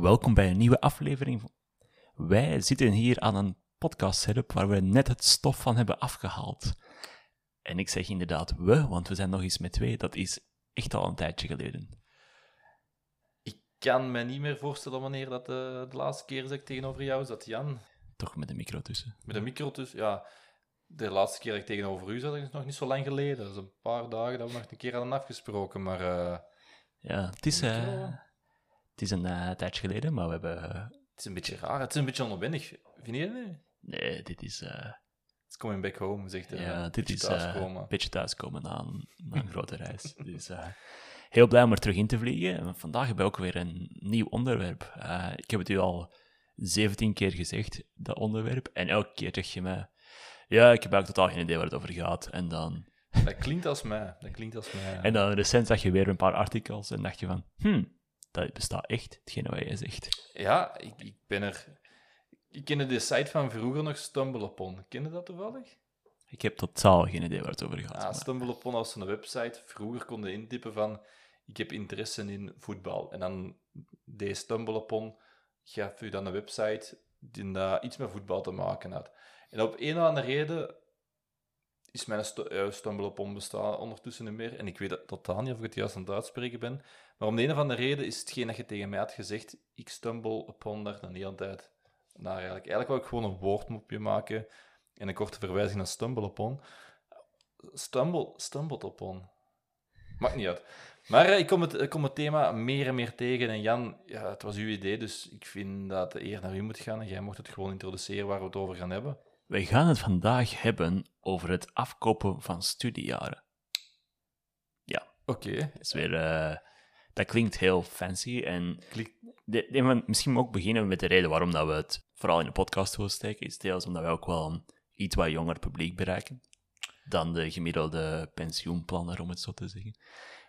Welkom bij een nieuwe aflevering. Wij zitten hier aan een podcast setup waar we net het stof van hebben afgehaald. En ik zeg inderdaad we, want we zijn nog eens met twee. Dat is echt al een tijdje geleden. Ik kan me niet meer voorstellen wanneer dat de, de laatste keer is dat ik tegenover jou zat, Jan. Toch met een micro tussen. Met een micro tussen, ja. De laatste keer dat ik tegenover u zat, is nog niet zo lang geleden. Dat is een paar dagen dat we nog een keer hadden afgesproken, maar... eh, Ja, het is, eh, het is een eh, tijdje geleden, maar we hebben... eh, het is een beetje raar, het is een beetje onwennig. Vind je het niet? nee, dit is... eh, It's coming back home, zegt hij. ja, dit is thuiskomen. een beetje thuiskomen na een, na een grote reis. Dus heel blij om er terug in te vliegen. En vandaag hebben we ook weer een nieuw onderwerp. Ik heb het u al 17 keer gezegd, dat onderwerp. En elke keer zeg je me... Ja, ik heb eigenlijk totaal geen idee waar het over gaat. En dan, Dat klinkt als mij. Dat klinkt als mij. ja. en dan recent zag je weer een paar artikels en dacht je van... Hmm, dat bestaat echt, hetgene wat je zegt. Ja, ik, ik ben er... Ik kende de site van vroeger nog, StumbleUpon. Ken je dat toevallig? Ik heb totaal geen idee waar het over gaat. Ja, maar- StumbleUpon was een website. Vroeger kon je intypen van ik heb interesse in voetbal. En dan deed StumbleUpon, gaf u dan een website die daar iets met voetbal te maken had. En op een of andere reden is mijn stu eh, StumbleUpon bestaan ondertussen niet meer. En ik weet dat totaal niet of ik het juist aan het uitspreken ben. Maar om de een of andere reden is hetgeen dat je tegen mij had gezegd, ik stumble upon daar dan niet altijd naar eigenlijk. Eigenlijk wou ik gewoon een woordmopje maken en een korte verwijzing naar StumbleUpon. Stumble, stumbled upon. Maakt niet uit. Maar eh, ik, kom het, kom het thema meer en meer tegen. En Jan, ja, het was uw idee, dus ik vind dat de eer naar u moet gaan. En jij mocht het gewoon introduceren waar we het over gaan hebben. Wij gaan het vandaag hebben over het afkopen van studiejaren. Oké. Dat, is weer, eh, dat klinkt heel fancy. En Klik- de, misschien ook beginnen met de reden waarom dat we het vooral in de podcast willen steken. Is deels omdat wij ook wel een iets wat jonger publiek bereiken dan de gemiddelde pensioenplanner, om het zo te zeggen.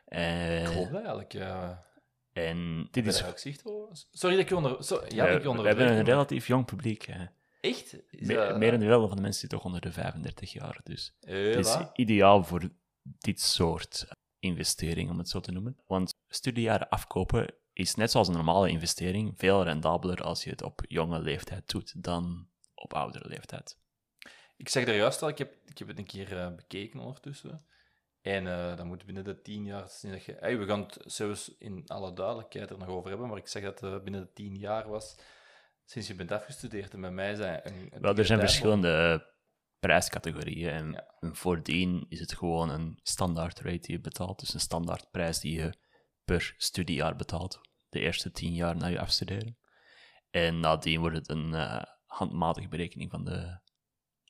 Eh, Ik dat eigenlijk. Ja. en dit is... Sorry dat ik onder... So, ja, ik je we hebben een relatief jong publiek. hè. Echt? Is Me- dat- Merendeel van de mensen zitten toch onder de 35 jaar. Dus Eh, Het is ideaal voor dit soort investering, om het zo te noemen. Want studiejaren afkopen is net zoals een normale investering veel rendabeler als je het op jonge leeftijd doet dan op oudere leeftijd. Ik zeg daar juist al, ik heb, ik heb het een keer eh, bekeken ondertussen. En eh dan moet binnen de tien jaar... sinds dat je- hey, we gaan het zelfs in alle duidelijkheid er nog over hebben, maar ik zeg dat het binnen de tien jaar was sinds je bent afgestudeerd. En bij mij zijn... Een, een Wel, er zijn verschillende eh, prijscategorieën en Ja. voordien is het gewoon een standaard rate die je betaalt, dus een standaard prijs die je per studiejaar betaalt, de eerste tien jaar na je afstuderen. En nadien wordt het een eh, handmatige berekening van de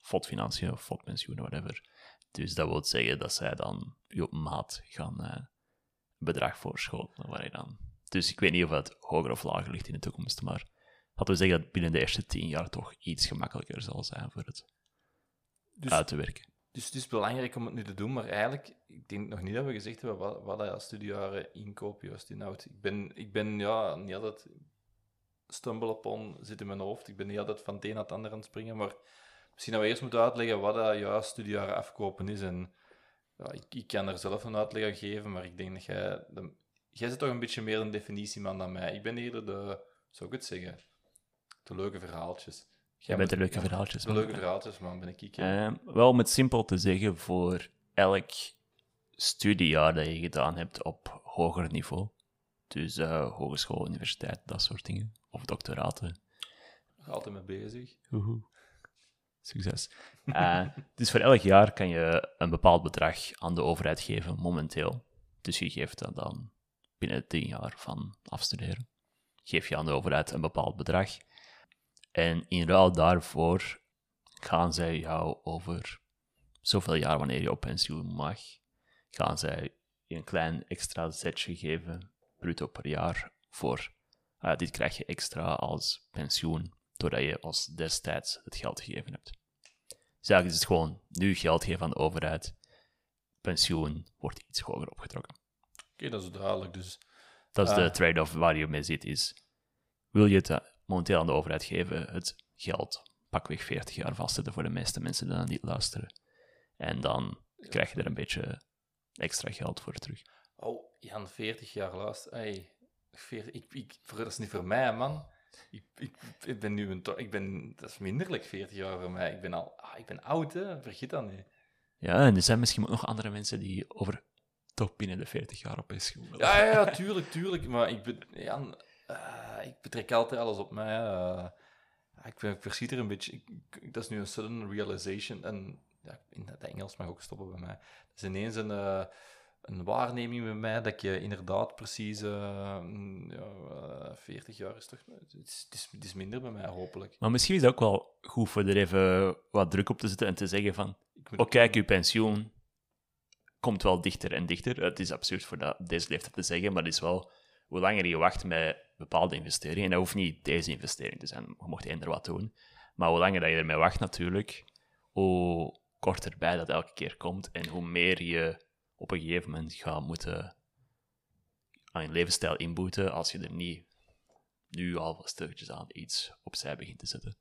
FOD-financiën of FOD-pensioenen, whatever. Dus dat wil zeggen dat zij dan je op maat gaan een bedrag voorschotelen, waar je dan... Dus ik weet niet of het hoger of lager ligt in de toekomst, maar laten we zeggen dat het binnen de eerste tien jaar toch iets gemakkelijker zal zijn voor het Dus, uit te werken. dus het is belangrijk om het nu te doen, maar eigenlijk, ik denk nog niet dat we gezegd hebben wat, wat dat studiejaren inkoop juist inhoudt. Ik ben, ik ben ja, niet altijd stumble upon zit in mijn hoofd. Ik ben niet altijd van het een naar het ander aan het springen, maar misschien dat we eerst moeten uitleggen wat dat juist studiejaren afkopen is. En ja, ik, ik kan er zelf een uitleg aan geven, maar ik denk dat jij... De, jij zit toch een beetje meer een definitieman dan mij. Ik ben eerder de... Zou ik het zeggen? De leuke verhaaltjes. Jij bent de leuke verhaaltjes. De leuke verhaaltjes, man, ben ik. hè. Eh, wel om het simpel te zeggen, voor elk studiejaar dat je gedaan hebt op hoger niveau, dus eh, hogeschool, universiteit, dat soort dingen, of doctoraten, Nog altijd mee bezig. Woehoe. Succes. Eh, dus voor elk jaar kan je een bepaald bedrag aan de overheid geven, momenteel. Dus je geeft dat dan binnen tien jaar van afstuderen. Geef je aan de overheid een bepaald bedrag. En in ruil daarvoor gaan zij jou over zoveel jaar, wanneer je op pensioen mag, gaan zij je een klein extra zetje geven, bruto per jaar, voor ah, dit krijg je extra als pensioen, doordat je ons destijds het geld gegeven hebt. Dus eigenlijk is het gewoon nu geld geven aan de overheid, pensioen wordt iets hoger opgetrokken. Oké, dat is duidelijk. Dus Dat is de trade-off waar je mee zit, is wil je het eh, momenteel aan de overheid geven, het geld pakweg 40 jaar vastzetten voor de meeste mensen die dan niet luisteren. En dan krijg je er een beetje extra geld voor terug. Oh, Jan, 40 jaar luister. Hey, 40, ik, ik, dat is niet voor mij, man. Ik, ik, ik ben nu een... Ik ben, dat is minderlijk 40 jaar voor mij. Ik ben al... Ah, ik ben oud, hè. Vergeet dat niet. Ja, en er zijn misschien ook nog andere mensen die over toch binnen de 40 jaar op pensioen willen. Ja, ja, tuurlijk, tuurlijk. Maar ik, be, Jan, eh, ik betrek altijd alles op mij. eh. ik, ik verschiet er een beetje... Ik, ik- dat is nu een sudden realization. En ja, in het Engels mag ook stoppen bij mij. Dat is ineens een... eh, een waarneming bij mij dat je inderdaad precies eh, mm, ja, eh, 40 jaar is toch. Het is, het, is, het is minder bij mij, hopelijk. Maar misschien is het ook wel goed voor er even wat druk op te zetten en te zeggen van oh kijk, uw pensioen komt wel dichter en dichter. Het is absurd voor dat, deze leeftijd te zeggen, maar het is wel hoe langer je wacht met bepaalde investeringen, en dat hoeft niet deze investering te zijn, je mocht eender wat doen, maar hoe langer dat je ermee wacht natuurlijk, hoe korter bij dat elke keer komt en hoe meer je op een gegeven moment gaat moeten aan je levensstijl inboeten als je er niet nu al stukjes aan iets opzij begint te zetten.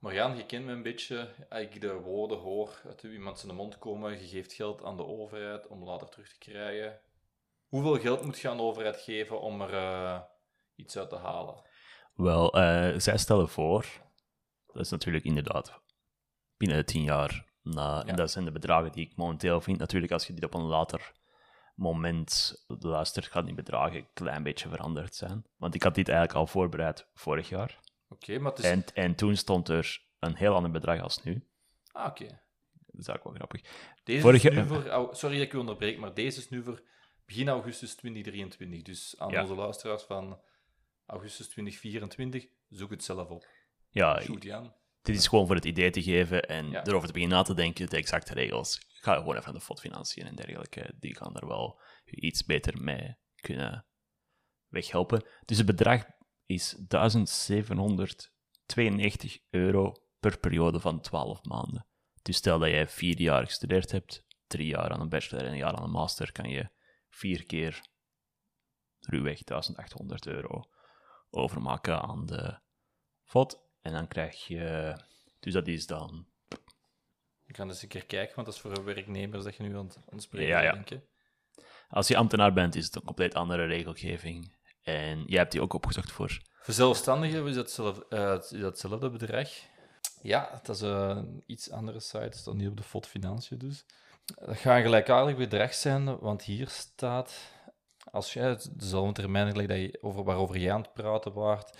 Maar Jan, je kent me een beetje. Als ik de woorden hoor uit iemand zijn mond komen, je geeft geld aan de overheid om later terug te krijgen. Hoeveel geld moet je aan de overheid geven om er eh, iets uit te halen? Wel, eh, zij stellen voor, dat is natuurlijk inderdaad binnen de tien jaar na, Ja. en dat zijn de bedragen die ik momenteel vind. Natuurlijk, als je dit op een later moment luistert, gaan die bedragen een klein beetje veranderd zijn. Want ik had dit eigenlijk al voorbereid vorig jaar. Oké, maar is... En, en toen stond er een heel ander bedrag als nu. Ah, oké. Dat is eigenlijk wel grappig. Deze Vorige- is nu voor... au- Sorry dat ik u onderbreek, maar deze is nu voor begin augustus 2023. Dus aan Ja. onze luisteraars van augustus 2024, zoek het zelf op. Ja, dit is gewoon voor het idee te geven en Ja. erover te beginnen na te denken, de exacte regels. Ga gewoon even aan de FOD-financiën en dergelijke. Die gaan er wel iets beter mee kunnen weghelpen. Dus het bedrag is 1792 euro per periode van 12 maanden. Dus stel dat jij vier jaar gestudeerd hebt, drie jaar aan een bachelor en een jaar aan een master, kan je vier keer ruwweg 1800 euro overmaken aan de FOD. En dan krijg je... Dus dat is dan... Ik ga eens een keer kijken, want dat is voor werknemers dat je nu aan het, spreken Ja, ja. denk ik. Als je ambtenaar bent, is het een compleet andere regelgeving. En jij hebt die ook opgezocht voor... Voor zelfstandigen is dat, zelf, eh, is dat hetzelfde bedrag. Ja, dat is eh, een iets andere site. Het staat niet op de FOD Financiën dus. Dat gaat gelijkaardig bedrag zijn, want hier staat... Als jij dezelfde termijn gelijk dat je over, waarover jij aan het praten waart,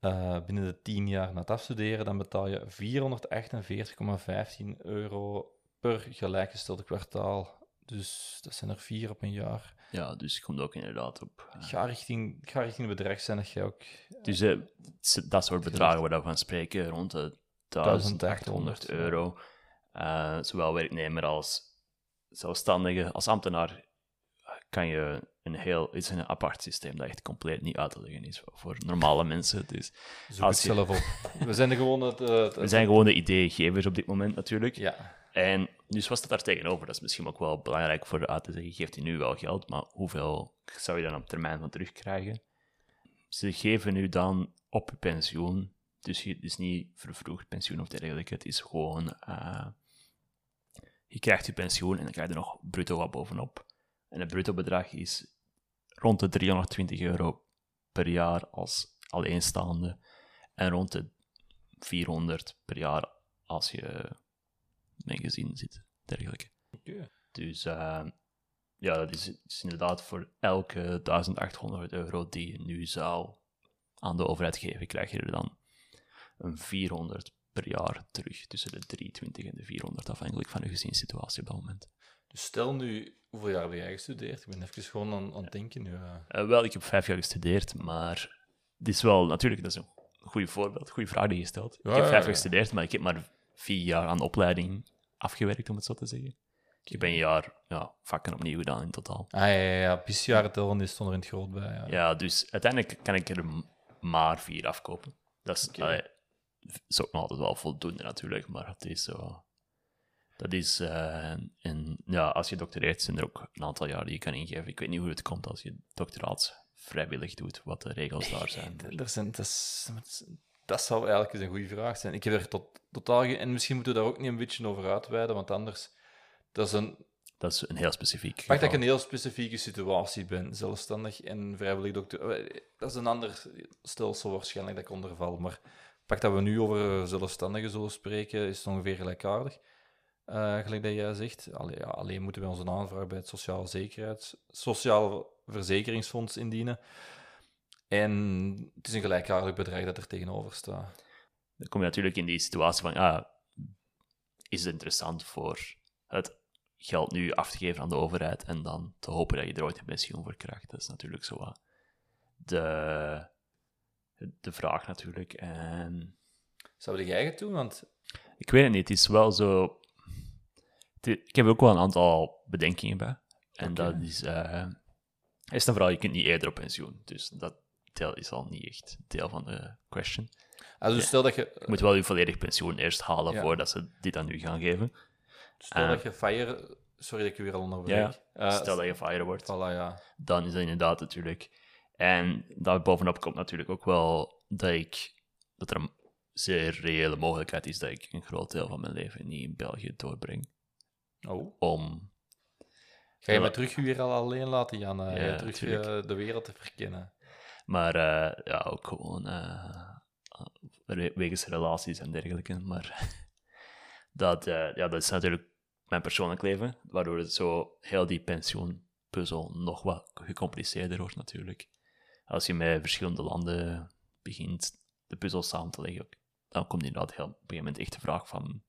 eh, binnen de 10 jaar na het afstuderen, dan betaal je 448,15 euro per gelijkgestelde kwartaal. Dus dat zijn er vier op een jaar. Ja, dus je komt ook inderdaad op... eh, Ga richting, ga richting het bedrag zijn dat jij ook Dus eh, s- dat soort bedragen waar we van spreken, rond de 1800 euro. Eh, zowel werknemer als zelfstandige. Als ambtenaar kan je een heel... Het is een apart systeem dat echt compleet niet uit te leggen is voor- voor normale mensen. Dus Zoek Als het je- zelf op. We zijn gewoon het... eh, het- we zijn gewoon de ideegevers op dit moment natuurlijk. Ja, En dus wat staat daar tegenover? Dat is misschien ook wel belangrijk voor de uit te zeggen. Geeft je nu wel geld, maar hoeveel zou je dan op termijn van terugkrijgen? Ze geven u dan op je pensioen. Dus het is niet vervroegd pensioen of dergelijke. Het is gewoon... eh, je krijgt je pensioen en dan krijg je er nog bruto wat bovenop. En het bruto bedrag is rond de 320 euro per jaar als alleenstaande. En rond de 400 per jaar als je met een gezin zit, dergelijke. Dus eh, ja, dat is, is inderdaad voor elke 1800 euro die je nu zou aan de overheid geven, krijg je er dan een 400 per jaar terug. Tussen de 320 en de 400, afhankelijk van je gezinssituatie op dat moment. Dus stel nu, hoeveel jaar heb jij gestudeerd? Ik ben even gewoon aan, aan het denken nu. eh. Eh, wel, ik heb vijf jaar gestudeerd, maar dit is wel, natuurlijk, dat is een goed voorbeeld, goede vraag die je stelt. Ja, ik heb vijf ja. jaar gestudeerd, maar ik heb maar vier jaar aan opleiding afgewerkt, om het zo te zeggen. Ik ben een jaar ja, vakken opnieuw gedaan in totaal. Ah ja, ja, ja. pisjaren tellen die stond er in het groot bij. Ja. Ja, dus uiteindelijk kan ik er maar vier afkopen. Dat is, allee, is ook nog altijd wel voldoende natuurlijk, maar het is zo... Dat is... en ja, als je doctoreert zijn er ook een aantal jaar die je kan ingeven. Ik weet niet hoe het komt als je doctoraat vrijwillig doet, wat de regels daar zijn. Er zijn dat, is, dat zou eigenlijk eens een goede vraag zijn. Ik heb er tot, totaal geen... En misschien moeten we daar ook niet een beetje over uitweiden, want anders... Dat is een... Dat is een heel specifiek Pak dat ik een heel specifieke situatie ben, zelfstandig en vrijwillig dokter. eh, Dat is een ander stelsel waarschijnlijk dat ik onderval. Maar pak dat we nu over zelfstandigen zullen spreken, is ongeveer gelijkaardig. Eh, gelijk dat jij zegt. Ja, alleen moeten we onze aanvraag bij het Sociale Zekerheids... Sociaal Verzekeringsfonds indienen. En het is een gelijkaardig bedrag dat er tegenover staat. Dan kom je natuurlijk in die situatie van, ja, is het interessant voor het geld nu af te geven aan de overheid en dan te hopen dat je er ooit een pensioen voor krijgt. Dat is natuurlijk zo wat de, de vraag natuurlijk. En Zou jij het doen? Want ik weet het niet, het is wel zo... Ik heb ook wel een aantal bedenkingen bij. En dat is... eh is dan vooral, je kunt niet eerder op pensioen. Dus dat deel is al niet echt deel van de question. also, Ja. stel dat je... Je moet wel je volledig pensioen eerst halen Ja. voordat ze dit aan u gaan geven. Stel Eh. dat je fire... Sorry dat ik je weer al onderbreek. Ja, Eh, Stel dat je fire wordt, Voilà, ja. dan is dat inderdaad natuurlijk. En daar bovenop komt natuurlijk ook wel dat ik dat er een zeer reële mogelijkheid is dat ik een groot deel van mijn leven niet in België doorbreng. Oh. Om Ga je me terug hier al alleen laten, Jan? eh, terug eh, de wereld te verkennen. Maar eh, ja, ook gewoon re- wegens relaties en dergelijke. Maar dat, ja, dat is natuurlijk mijn persoonlijk leven, waardoor het zo heel die pensioenpuzzel nog wat gecompliceerder wordt natuurlijk. Als je met verschillende landen begint de puzzel samen te leggen, dan komt inderdaad heel, op een gegeven moment echt de vraag van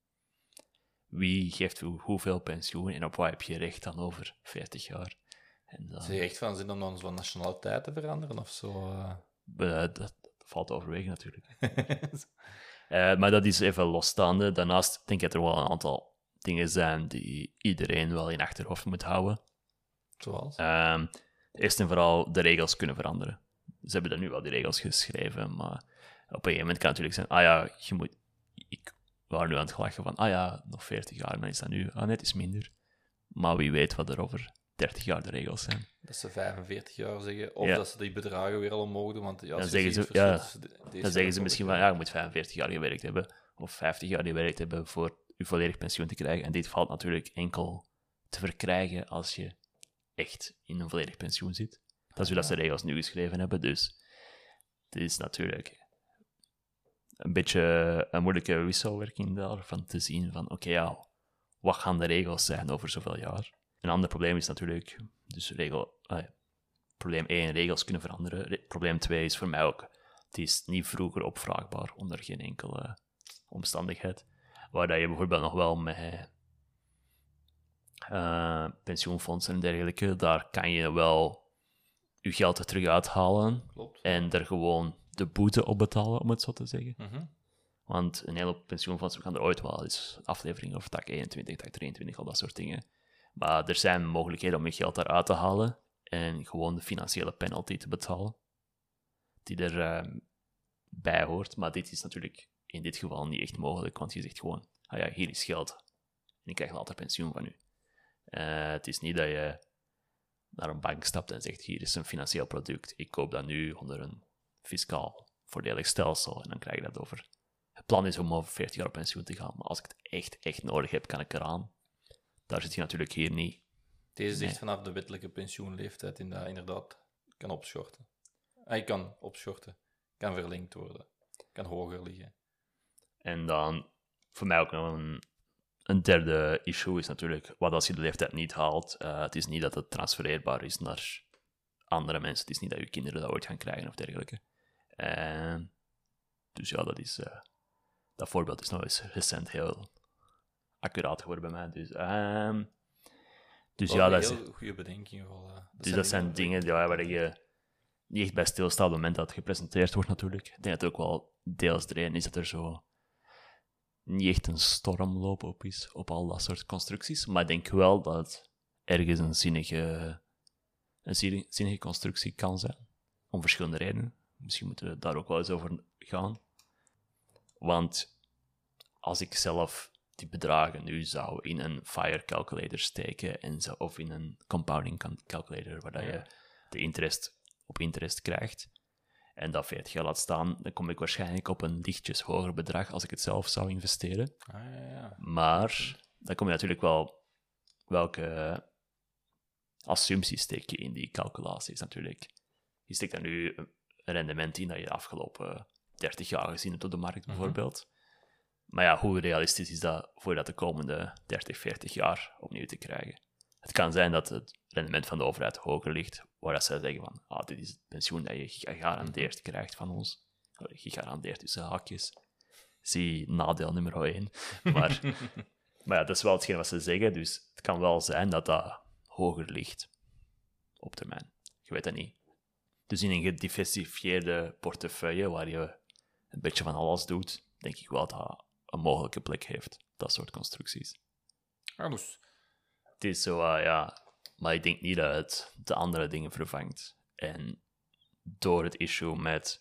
wie geeft hoe- hoeveel pensioen en op wat heb je recht dan over 40 jaar. En dan, Is echt van zin om dan van nationaliteit te veranderen of zo? eh? eh, dat, dat valt te overwegen natuurlijk. Eh, maar dat is even losstaande. Daarnaast denk ik dat er wel een aantal dingen zijn die iedereen wel in achterhoofd moet houden. Zoals? Ehm, eerst en vooral de regels kunnen veranderen. Ze hebben dan nu wel die regels geschreven, maar op een gegeven moment kan het natuurlijk zijn, ah ja, je moet... Ik was nu aan het lachen van, ah ja, nog 40 jaar, dan is dat nu, ah net is minder. Maar wie weet wat er over 30 jaar de regels zijn. Dat ze 45 jaar zeggen, of Ja. dat ze die bedragen weer al omhoog doen. Want ja, Dan zeggen ze- ja, Dan zeggen ze en misschien van, ja, je moet 45 jaar gewerkt hebben, of 50 jaar gewerkt hebben voor je volledig pensioen te krijgen. En dit valt natuurlijk enkel te verkrijgen als je echt in een volledig pensioen zit. Dat is hoe dat ze de regels nu geschreven hebben, dus het is natuurlijk een beetje een moeilijke wisselwerking daarvan te zien van, oké, ja, wat gaan de regels zijn over zoveel jaar? Een ander probleem is natuurlijk, dus regel, probleem 1, regels kunnen veranderen. Re- probleem 2 is voor mij ook, het is niet vroeger opvraagbaar onder geen enkele omstandigheid. Waar dat je bijvoorbeeld nog wel met eh, pensioenfondsen en dergelijke, daar kan je wel je geld er terug uithalen Klopt. en er gewoon de boete op betalen, om het zo te zeggen. Mhm. Want een hele pensioenfonds, we gaan er ooit wel eens afleveringen over tak 21, tak 23, al dat soort dingen. Maar er zijn mogelijkheden om je geld daaruit te halen en gewoon de financiële penalty te betalen, die er ehm, bij hoort. Maar dit is natuurlijk in dit geval niet echt mogelijk, want je zegt gewoon, ah ja, hier is geld en ik krijg later pensioen van u. Eh, het is niet dat je naar een bank stapt en zegt, hier is een financieel product, ik koop dat nu onder een fiscaal voordelig stelsel en dan krijg je dat over het plan is om over 40 jaar op pensioen te gaan, maar als ik het echt, echt nodig heb, kan ik eraan. Daar zit je natuurlijk hier niet. Deze zegt Nee. vanaf de wettelijke pensioenleeftijd in dat inderdaad kan opschorten. Hij kan opschorten, kan verlengd worden, kan hoger liggen. En dan, voor mij ook nog een, een derde issue is natuurlijk, wat als je de leeftijd niet haalt, eh, het is niet dat het transfereerbaar is naar andere mensen. Het is niet dat je kinderen dat ooit gaan krijgen of dergelijke. En, dus ja, dat is... eh, dat voorbeeld is nog eens recent heel accuraat geworden bij mij. Dus, ehm, dus ja, dat is... heel goede bedenkingen. Wel, eh. Dus dat zijn dingen ja, waar je niet echt bij stilstaat op het moment dat het gepresenteerd wordt, natuurlijk. Ik denk dat het ook wel deels de reden is dat er zo niet echt een stormloop op is, op al dat soort constructies. Maar ik denk wel dat het ergens een zinnige, een zinni- zinnige constructie kan zijn. Om verschillende redenen. Misschien moeten we daar ook wel eens over gaan. Want als ik zelf die bedragen nu zou in een fire calculator steken en zo, of in een compounding cal- calculator, waar dat je de interest op interest krijgt, en dat 40 jaar laat staan, dan kom ik waarschijnlijk op een lichtjes hoger bedrag als ik het zelf zou investeren. Ah, ja, ja. Maar dan kom je natuurlijk wel welke assumpties steek je in die calculaties natuurlijk. Je steekt daar nu een rendement in dat je de afgelopen 30 jaar gezien hebt op de markt bijvoorbeeld. Maar ja, hoe realistisch is dat voor dat de komende 30, 40 jaar opnieuw te krijgen? Het kan zijn dat het rendement van de overheid hoger ligt, waar dat zij zeggen van, ah, dit is het pensioen dat je gegarandeerd krijgt van ons. Gegarandeerd tussen haakjes. Zie nadeel nummer 1. Maar, maar ja, dat is wel hetgeen wat ze zeggen, dus het kan wel zijn dat dat hoger ligt op termijn. Je weet dat niet. Dus in een gediversifieerde portefeuille, waar je een beetje van alles doet, denk ik wel dat dat een mogelijke plek heeft, dat soort constructies. Ah, dus, Het is zo, eh, ja, maar ik denk niet dat het de andere dingen vervangt. En door het issue met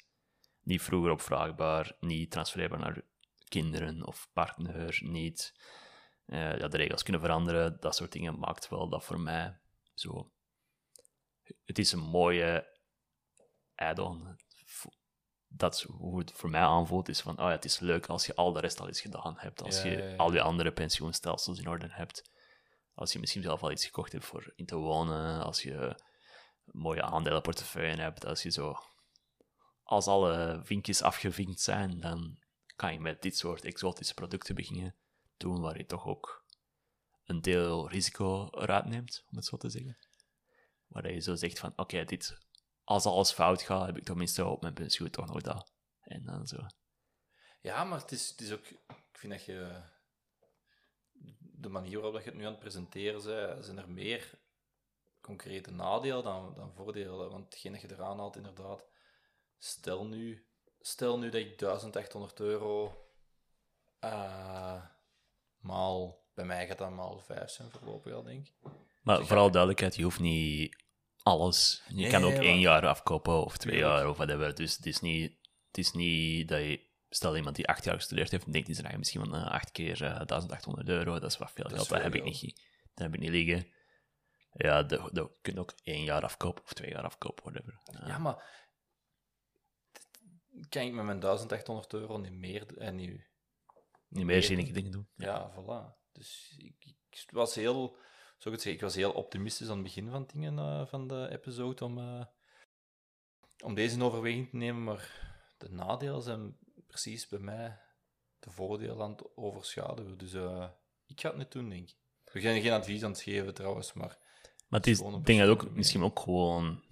niet vroeger opvraagbaar, niet transfereerbaar naar kinderen of partner, niet eh, ja, de regels kunnen veranderen, dat soort dingen maakt wel dat voor mij zo. Het is een mooie add-on. Dat is hoe het voor mij aanvoelt, is van, oh ja, het is leuk als je al de rest al eens gedaan hebt, als Ja, je ja, ja. al die andere pensioenstelsels in orde hebt. Als je misschien zelf al iets gekocht hebt voor in te wonen, als je mooie aandelenportefeuille hebt, als je zo... Als alle vinkjes afgevinkt zijn, dan kan je met dit soort exotische producten beginnen doen, waar je toch ook een deel risico eruit neemt, om het zo te zeggen. Waar je zo zegt van, oké, dit... Als alles fout gaat, heb ik tenminste op mijn pensioen toch nog dat. En dan zo... Ja, maar het is, het is ook... Ik vind dat je... De manier waarop dat je het nu aan het presenteren bent, zijn er meer concrete nadelen dan, dan voordelen. Want hetgeen dat je eraan haalt, inderdaad... Stel nu, stel nu dat ik 1800 euro... eh, maal... Bij mij gaat dat maal 5 zijn voorlopig al, denk ik. Maar vooral duidelijkheid, je hoeft niet alles. Je Nee, kan ook één jaar afkopen of twee jaar of whatever. Dus het is niet, het is niet dat je... Stel iemand die acht jaar gestudeerd heeft, denkt hij zijn eigen misschien van eh, acht keer eh, 1800 euro. Dat is wat veel Dat geld. Dat heb ik niet. Dat heb ik niet liggen. Ja, dat, dat kun je ook één jaar afkopen of twee jaar afkopen, whatever. Ja. Ja, maar... Kan ik met mijn 1800 euro niet meer... En niet, niet meer zinnige dingen doen. Ja, voilà. Dus ik, ik was heel, zou ik het zeggen, ik was heel optimistisch aan het begin van dingen eh, van de episode om, eh, om deze in overweging te nemen, maar de nadelen zijn precies bij mij de voordelen aan het overschaduwen. Dus eh, ik ga het niet doen, denk ik. We gaan geen advies aan het geven trouwens, maar Maar het is, ik denk dat ook misschien ook gewoon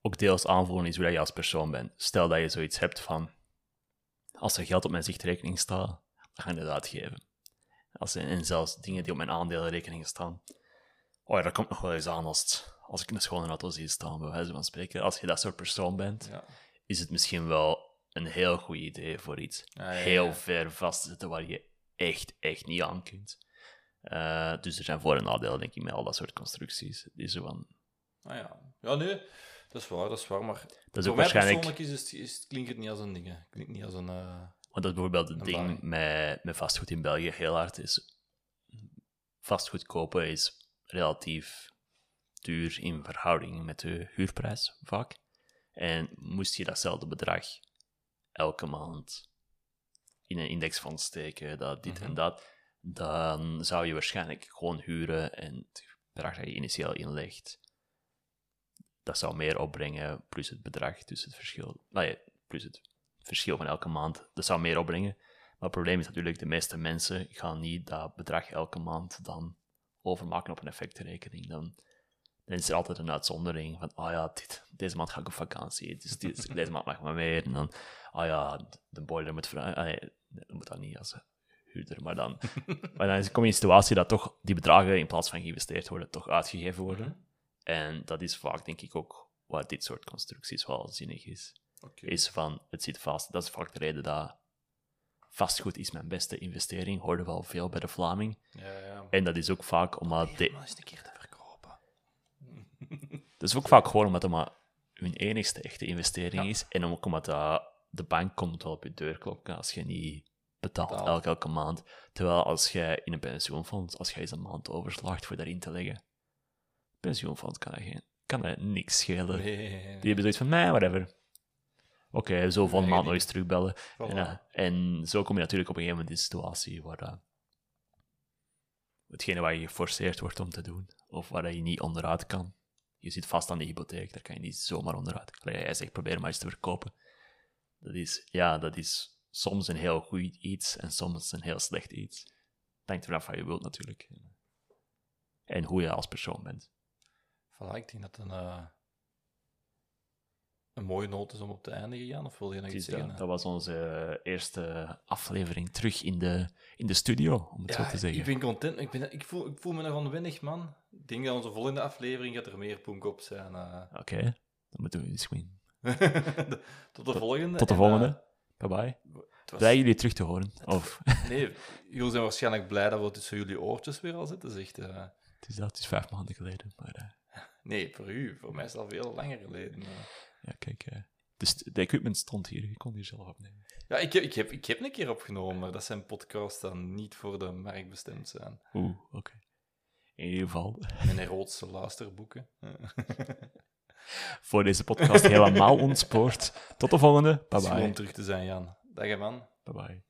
ook deels aanvoelen is hoe je als persoon bent. Stel dat je zoiets hebt van als er geld op mijn zichtrekening staat, dan ga ik het uitgeven. Als, en zelfs dingen die op mijn aandelenrekening staan. Oh ja, dat komt nog wel eens aan als, als ik een schone auto zie staan, bij wijze van spreken. Als je dat soort persoon bent, ja. is het misschien wel een heel goed idee voor iets ja, ja. heel ver vast te zetten waar je echt, echt niet aan kunt. Eh, dus er zijn voor- en nadelen, denk ik, met al dat soort constructies. Die zo van, Ah ja. Ja, nee, dat is waar, dat is waar, maar dat is ook waarschijnlijk, persoonlijk is het, is, het- klinkt het niet als een ding. hè. Klinkt niet als een... eh, want dat is bijvoorbeeld het Een ding met, met vastgoed in België heel hard is. Vastgoed kopen is relatief duur in verhouding met de huurprijs, vaak. En moest je datzelfde bedrag elke maand in een indexfonds steken, dat dit Mhm. en dat, dan zou je waarschijnlijk gewoon huren en het bedrag dat je initieel inlegt, dat zou meer opbrengen, plus het bedrag, dus het verschil, nou ja, plus het verschil van elke maand, dat zou meer opbrengen. Maar het probleem is natuurlijk, de meeste mensen gaan niet dat bedrag elke maand dan overmaken op een effectenrekening. Dan, dan is er altijd een uitzondering van, oh ja, dit, deze maand ga ik op vakantie, dus dit, deze maand mag maar meer. En dan, oh ja, de boiler moet vrij, ah nee, dat moet dan niet als huurder, maar dan, maar dan kom je in een situatie dat toch die bedragen in plaats van geïnvesteerd worden, toch uitgegeven worden. Mhm. En dat is vaak, denk ik, ook waar dit soort constructies wel zinnig is is van het zit vast. Dat is vaak de reden dat vastgoed is mijn beste investering, hoorde wel veel bij de Vlaming. Ja, ja. En dat is ook vaak omdat... Probeer De, maar eens een keer te verkopen. Dat is ook vaak gewoon omdat het maar hun enigste echte investering Ja. is. En ook omdat dat- de bank komt wel op je deur kloppen als je niet betaalt elke, elke maand. Terwijl als jij in een pensioenfonds, als jij eens een maand overslaagt voor daarin te leggen, pensioenfonds kan dat, geen, kan dat niks schelen. Nee, Die hebben zoiets van, nee, whatever. Oké, zo van maand nog eens terugbellen. voilà. En, eh, en zo kom je natuurlijk op een gegeven moment in een situatie waar dat hetgene waar je geforceerd wordt om te doen, of waar je niet onderuit kan. Je zit vast aan de hypotheek, daar kan je niet zomaar onderuit. Jij zegt, probeer maar eens te verkopen. Dat is, ja, dat is soms een heel goed iets en soms een heel slecht iets. Hangt eraf wat je wilt natuurlijk. En hoe je als persoon bent. Voilà, ik denk dat een, eh, een mooie noot is om op te eindigen, Jan. Of wil je nog iets dat, zeggen? dat was onze eerste aflevering terug in de, in de studio, om het zo te zeggen. ik ben content. Ik, ben, ik, voel, ik voel me nog onwennig, man. Ik denk dat onze volgende aflevering gaat er meer punk op zijn. eh. Oké, dan moeten we misschien. Tot de volgende. Tot de En, volgende. eh, Bye bye. was- Blij jullie terug te horen. Of, Nee, jullie zijn waarschijnlijk blij dat we tussen jullie oortjes weer al zitten. Zegt, eh, het, is dat, het is vijf maanden geleden. Maar nee, voor u. Voor mij is al veel langer geleden. ja, kijk. dus de equipment stond hier. Je kon hier zelf opnemen. Ja, ik heb, ik, heb, ik heb een keer opgenomen, maar dat zijn podcasts dan niet voor de markt bestemd zijn. Oeh, oké. In ieder geval, Mijn erotische luisterboeken. voor deze podcast helemaal ontspoord. Tot de volgende. Het Bye is goed om bye. terug te zijn, Jan. Dag, man. Bye bye.